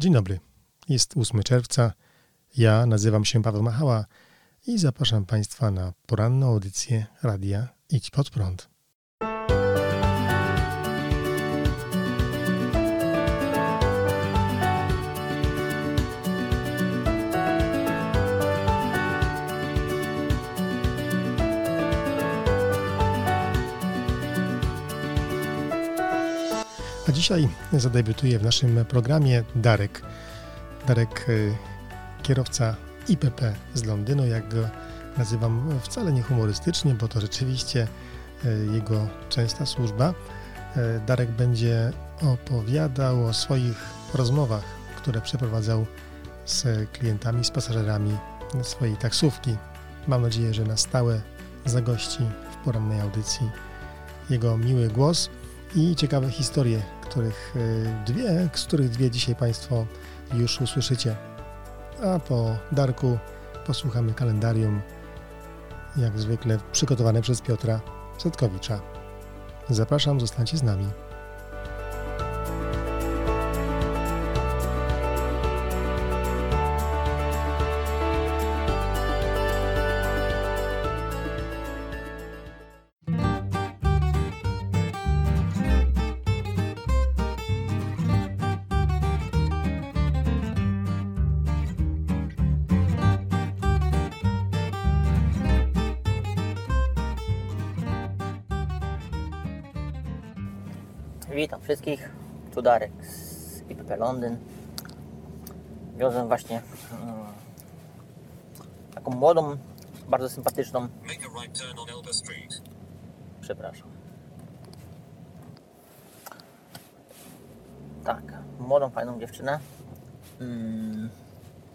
Dzień dobry. Jest 8 czerwca. Ja nazywam się Paweł Machała i zapraszam Państwa na poranną audycję radia Idź Pod Prąd. A dzisiaj zadebiutuje w naszym programie Darek. Darek, y, kierowca IPP z Londynu, jak go nazywam wcale nie humorystycznie, bo to rzeczywiście y, jego częsta służba. Y, Darek będzie opowiadał o swoich rozmowach, które przeprowadzał z klientami, z pasażerami swojej taksówki. Mam nadzieję, że na stałe zagości w porannej audycji jego miły głos i ciekawe historie, których dwie, z których dwie dzisiaj Państwo już usłyszycie. A po Darku posłuchamy kalendarium, jak zwykle przygotowane przez Piotra Setkowicza. Zapraszam, zostańcie z nami. Witam wszystkich, tu Darek z IPP Londyn. Wiozłem właśnie mm, taką młodą, bardzo sympatyczną, przepraszam. Tak, młodą, fajną dziewczynę. Mm,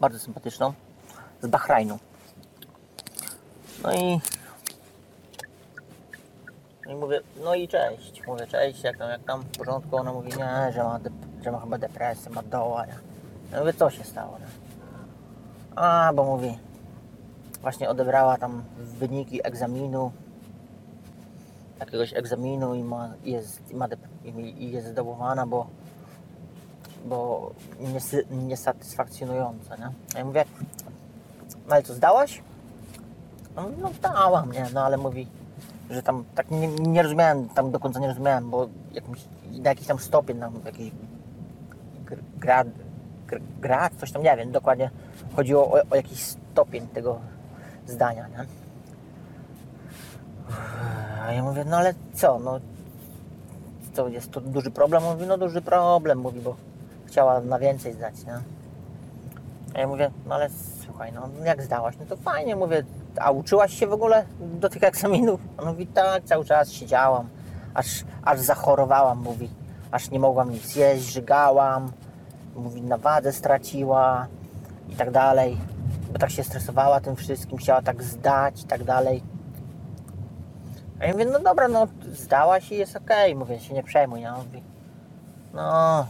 bardzo sympatyczną. Z Bahrajnu. No i i mówię, no i cześć. Mówię, cześć, jak tam, jak tam, w porządku? Ona mówi, nie, że ma, że ma chyba depresję, ma doła. Ja mówię, co się stało? A, bo mówi, właśnie odebrała tam wyniki egzaminu, jakiegoś egzaminu i ma, jest, i ma i- jest zdołowana, bo, bo niesy, niesatysfakcjonujące, nie? Ja mówię, no ale co, zdałaś? No, no dałam, nie, no ale mówi, że tam tak nie, nie rozumiałem, tam do końca nie rozumiałem, bo jakimś, na jakiś tam stopień, tam jakiś gr- grad, gr, grad, coś tam, nie wiem, dokładnie chodziło o, o jakiś stopień tego zdania, nie? A ja mówię, no ale co, no to jest to duży problem? On mówi, no duży problem, mówi, bo chciała na więcej zdać, nie? A ja mówię, no ale słuchaj, no jak zdałaś? No to fajnie, mówię, a uczyłaś się w ogóle do tych egzaminów? On mówi, tak, cały czas siedziałam, aż, aż zachorowałam, mówi, aż nie mogłam nic jeść, żygałam, mówi, na wadze straciła i tak dalej, bo tak się stresowała tym wszystkim, chciała tak zdać i tak dalej. A ja mówię, no dobra, no zdałaś i jest okej, mówię, się nie przejmuj? On mówi, no,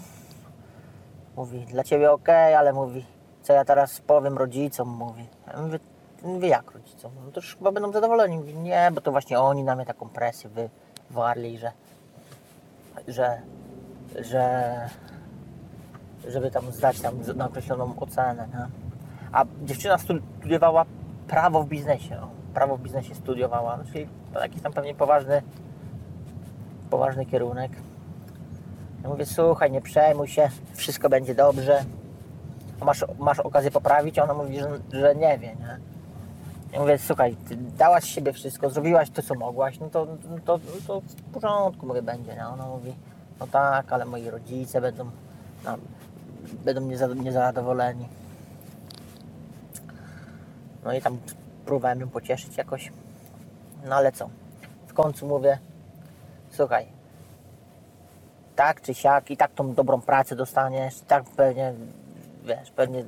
mówi, dla ciebie okej, ale mówi, co ja teraz powiem rodzicom, mówi. Ja mówię, mówię jak rodzicom? No to już chyba będą zadowoleni. Nie, bo to właśnie oni na mnie taką presję wywarli, że, że, że, żeby tam zdać tam na określoną ocenę, nie? A dziewczyna studiowała prawo w biznesie, no. prawo w biznesie studiowała, no, czyli to jakiś tam pewnie poważny, poważny kierunek. Ja mówię, słuchaj, nie przejmuj się, wszystko będzie dobrze. Masz, masz okazję poprawić? A ona mówi, że, że nie wie, nie? Ja mówię, słuchaj, dałaś siebie wszystko, zrobiłaś to, co mogłaś, no to, no to, no to w porządku, mówię, będzie, nie? Ona mówi, no tak, ale moi rodzice będą, no, będą niezad- niezadowoleni. No i tam próbowałem ją pocieszyć jakoś. No ale co? W końcu mówię, słuchaj, tak czy siak i tak tą dobrą pracę dostaniesz, tak pewnie, wiesz, pewnie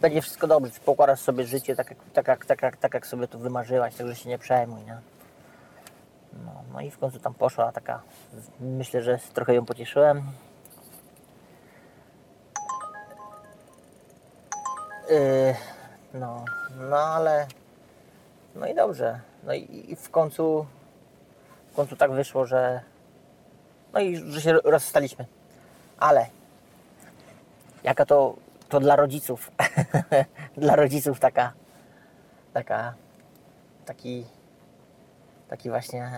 będzie wszystko dobrze, pokładasz sobie życie tak jak, tak, jak, tak, jak, tak jak sobie to wymarzyłaś, także się nie przejmuj, nie? No, no i w końcu tam poszła taka, myślę, że trochę ją pocieszyłem. Yy, no, no ale, no i dobrze, no i, i w końcu, w końcu tak wyszło, że, no i że się rozstaliśmy, ale jaka to, to dla rodziców, dla rodziców taka, taka, taki, taki właśnie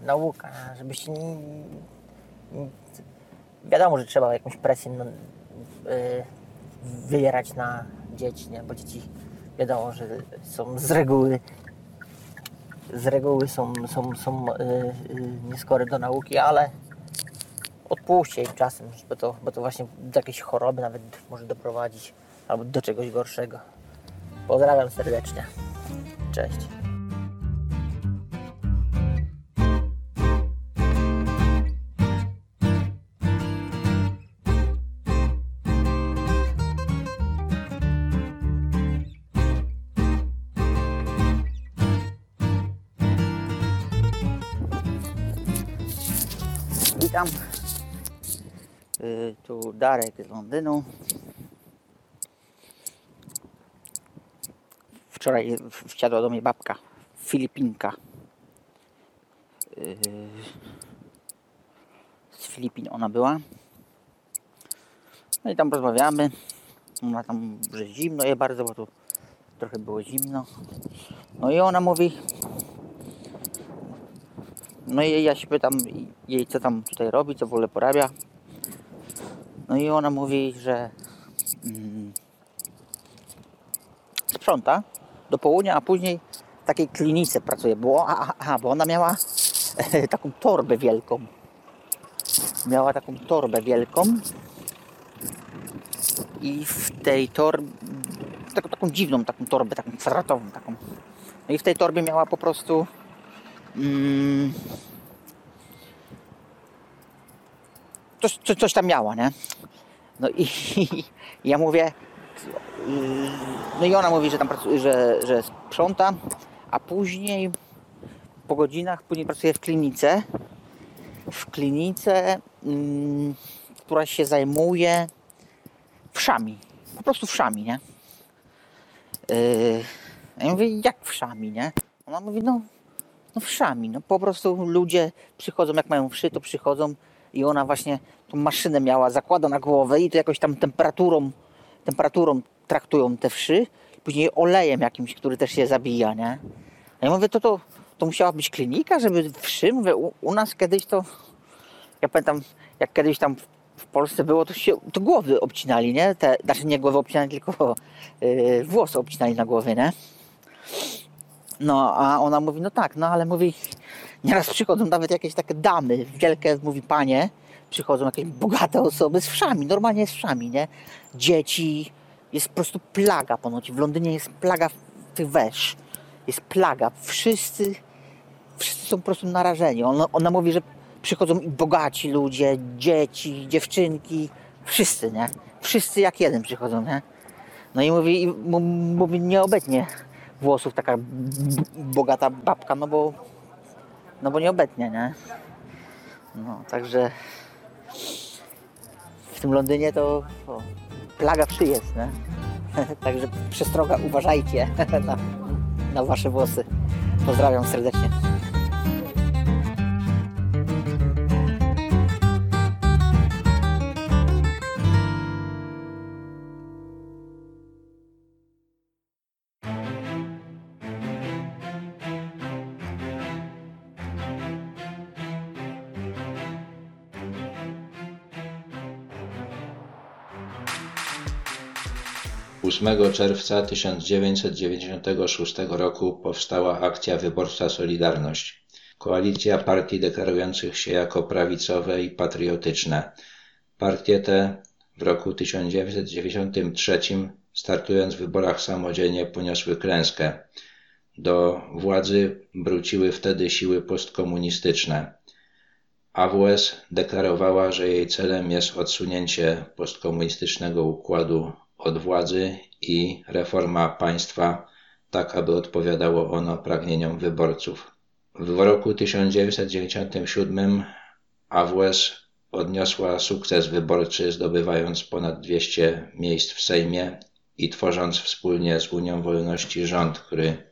yy, nauka, żebyście nie, nie, wiadomo, że trzeba jakąś presję no, yy, wywierać na dzieci, nie? bo dzieci wiadomo, że są z reguły z reguły są, są, są yy, yy, nieskory do nauki, ale odpuśćcie im czasem, bo to, bo to właśnie do jakiejś choroby nawet może doprowadzić albo do czegoś gorszego. Pozdrawiam serdecznie. Cześć. Witam. Y, tu Darek z Londynu. Wczoraj wsiadła do mnie babka, Filipinka. Y, Z Filipin ona była. No i tam rozmawiamy. Ona tam, że zimno je bardzo, bo tu trochę było zimno. No i ona mówi, no i ja się pytam jej, co tam tutaj robi, co w ogóle porabia. No i ona mówi, że mm, sprząta do południa, a później w takiej klinice pracuje. Bo, aha, aha, bo ona miała taką torbę wielką. Miała taką torbę wielką i w tej torbie, taką, taką dziwną taką torbę, taką kwadratową taką. No i w tej torbie miała po prostu mm, coś, coś, coś tam miała, nie? No i, ja mówię, no i ona mówi, że tam pracuje, że, że sprząta, a później po godzinach później pracuje w klinice, w klinice, mm, która się zajmuje wszami, po prostu wszami, nie? Yy, ja mówię, jak wszami, nie? Ona mówi, no, no wszami, no po prostu ludzie przychodzą, jak mają wszy, to przychodzą i ona właśnie tą maszynę miała, zakłada na głowę i to jakoś tam temperaturą, temperaturą traktują te wszy, później olejem jakimś, który też je zabija, nie? A ja mówię, to, to, to musiała być klinika, żeby wszy, mówię, u, u nas kiedyś to, ja pamiętam, jak kiedyś tam w Polsce było, to się, to głowy obcinali, nie? Te, znaczy nie głowy obcinali, tylko yy, włosy obcinali na głowie, nie? No, a ona mówi, no tak, no ale mówi, nieraz przychodzą nawet jakieś takie damy, wielkie, mówi panie, przychodzą jakieś bogate osoby z wszami, normalnie z wszami, nie? Dzieci, jest po prostu plaga ponoć, w Londynie jest plaga tych wesz, jest plaga, wszyscy, wszyscy są po prostu narażeni. Ona, ona mówi, że przychodzą i bogaci ludzie, dzieci, dziewczynki, wszyscy, nie? Wszyscy jak jeden przychodzą, nie? No i mówi, i mówi nie obetnie włosów taka bogata babka, no bo no bo nie obetnie, nie? No, także w tym Londynie to o, plaga wszy nie? Także przestroga, uważajcie na, na wasze włosy. Pozdrawiam serdecznie. Ósmego czerwca 1996 roku powstała akcja wyborcza Solidarność, koalicja partii deklarujących się jako prawicowe i patriotyczne. Partie te w roku 1993 startując w wyborach samodzielnie poniosły klęskę. Do władzy wróciły wtedy siły postkomunistyczne. AWS deklarowała, że jej celem jest odsunięcie postkomunistycznego układu od władzy i reforma państwa, tak aby odpowiadało ono pragnieniom wyborców. W roku 1997 AWS odniosła sukces wyborczy, zdobywając ponad 200 miejsc w Sejmie i tworząc wspólnie z Unią Wolności rząd, który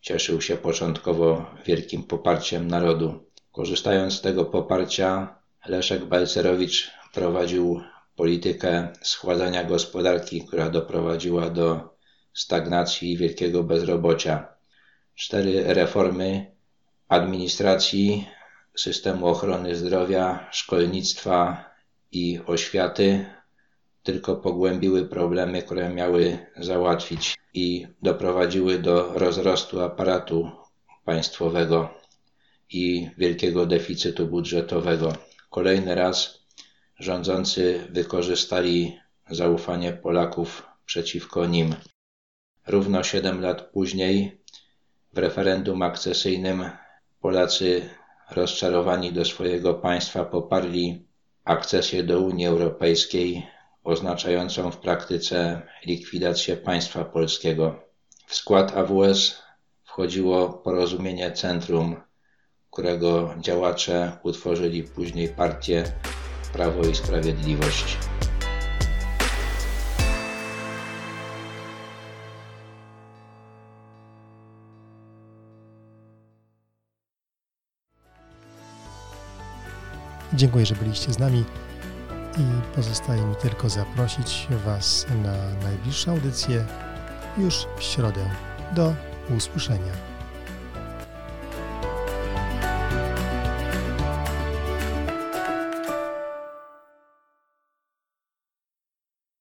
cieszył się początkowo wielkim poparciem narodu. Korzystając z tego poparcia, Leszek Balcerowicz prowadził politykę schładzania gospodarki, która doprowadziła do stagnacji i wielkiego bezrobocia. Cztery reformy administracji, systemu ochrony zdrowia, szkolnictwa i oświaty tylko pogłębiły problemy, które miały załatwić i doprowadziły do rozrostu aparatu państwowego i wielkiego deficytu budżetowego. Kolejny raz rządzący wykorzystali zaufanie Polaków przeciwko nim. Równo siedem lat później w referendum akcesyjnym Polacy rozczarowani do swojego państwa poparli akcesję do Unii Europejskiej, oznaczającą w praktyce likwidację państwa polskiego. W skład AWS wchodziło porozumienie Centrum, którego działacze utworzyli później partię Prawo i Sprawiedliwość. Dziękuję, że byliście z nami i pozostaje mi tylko zaprosić Was na najbliższą audycję już w środę. Do usłyszenia.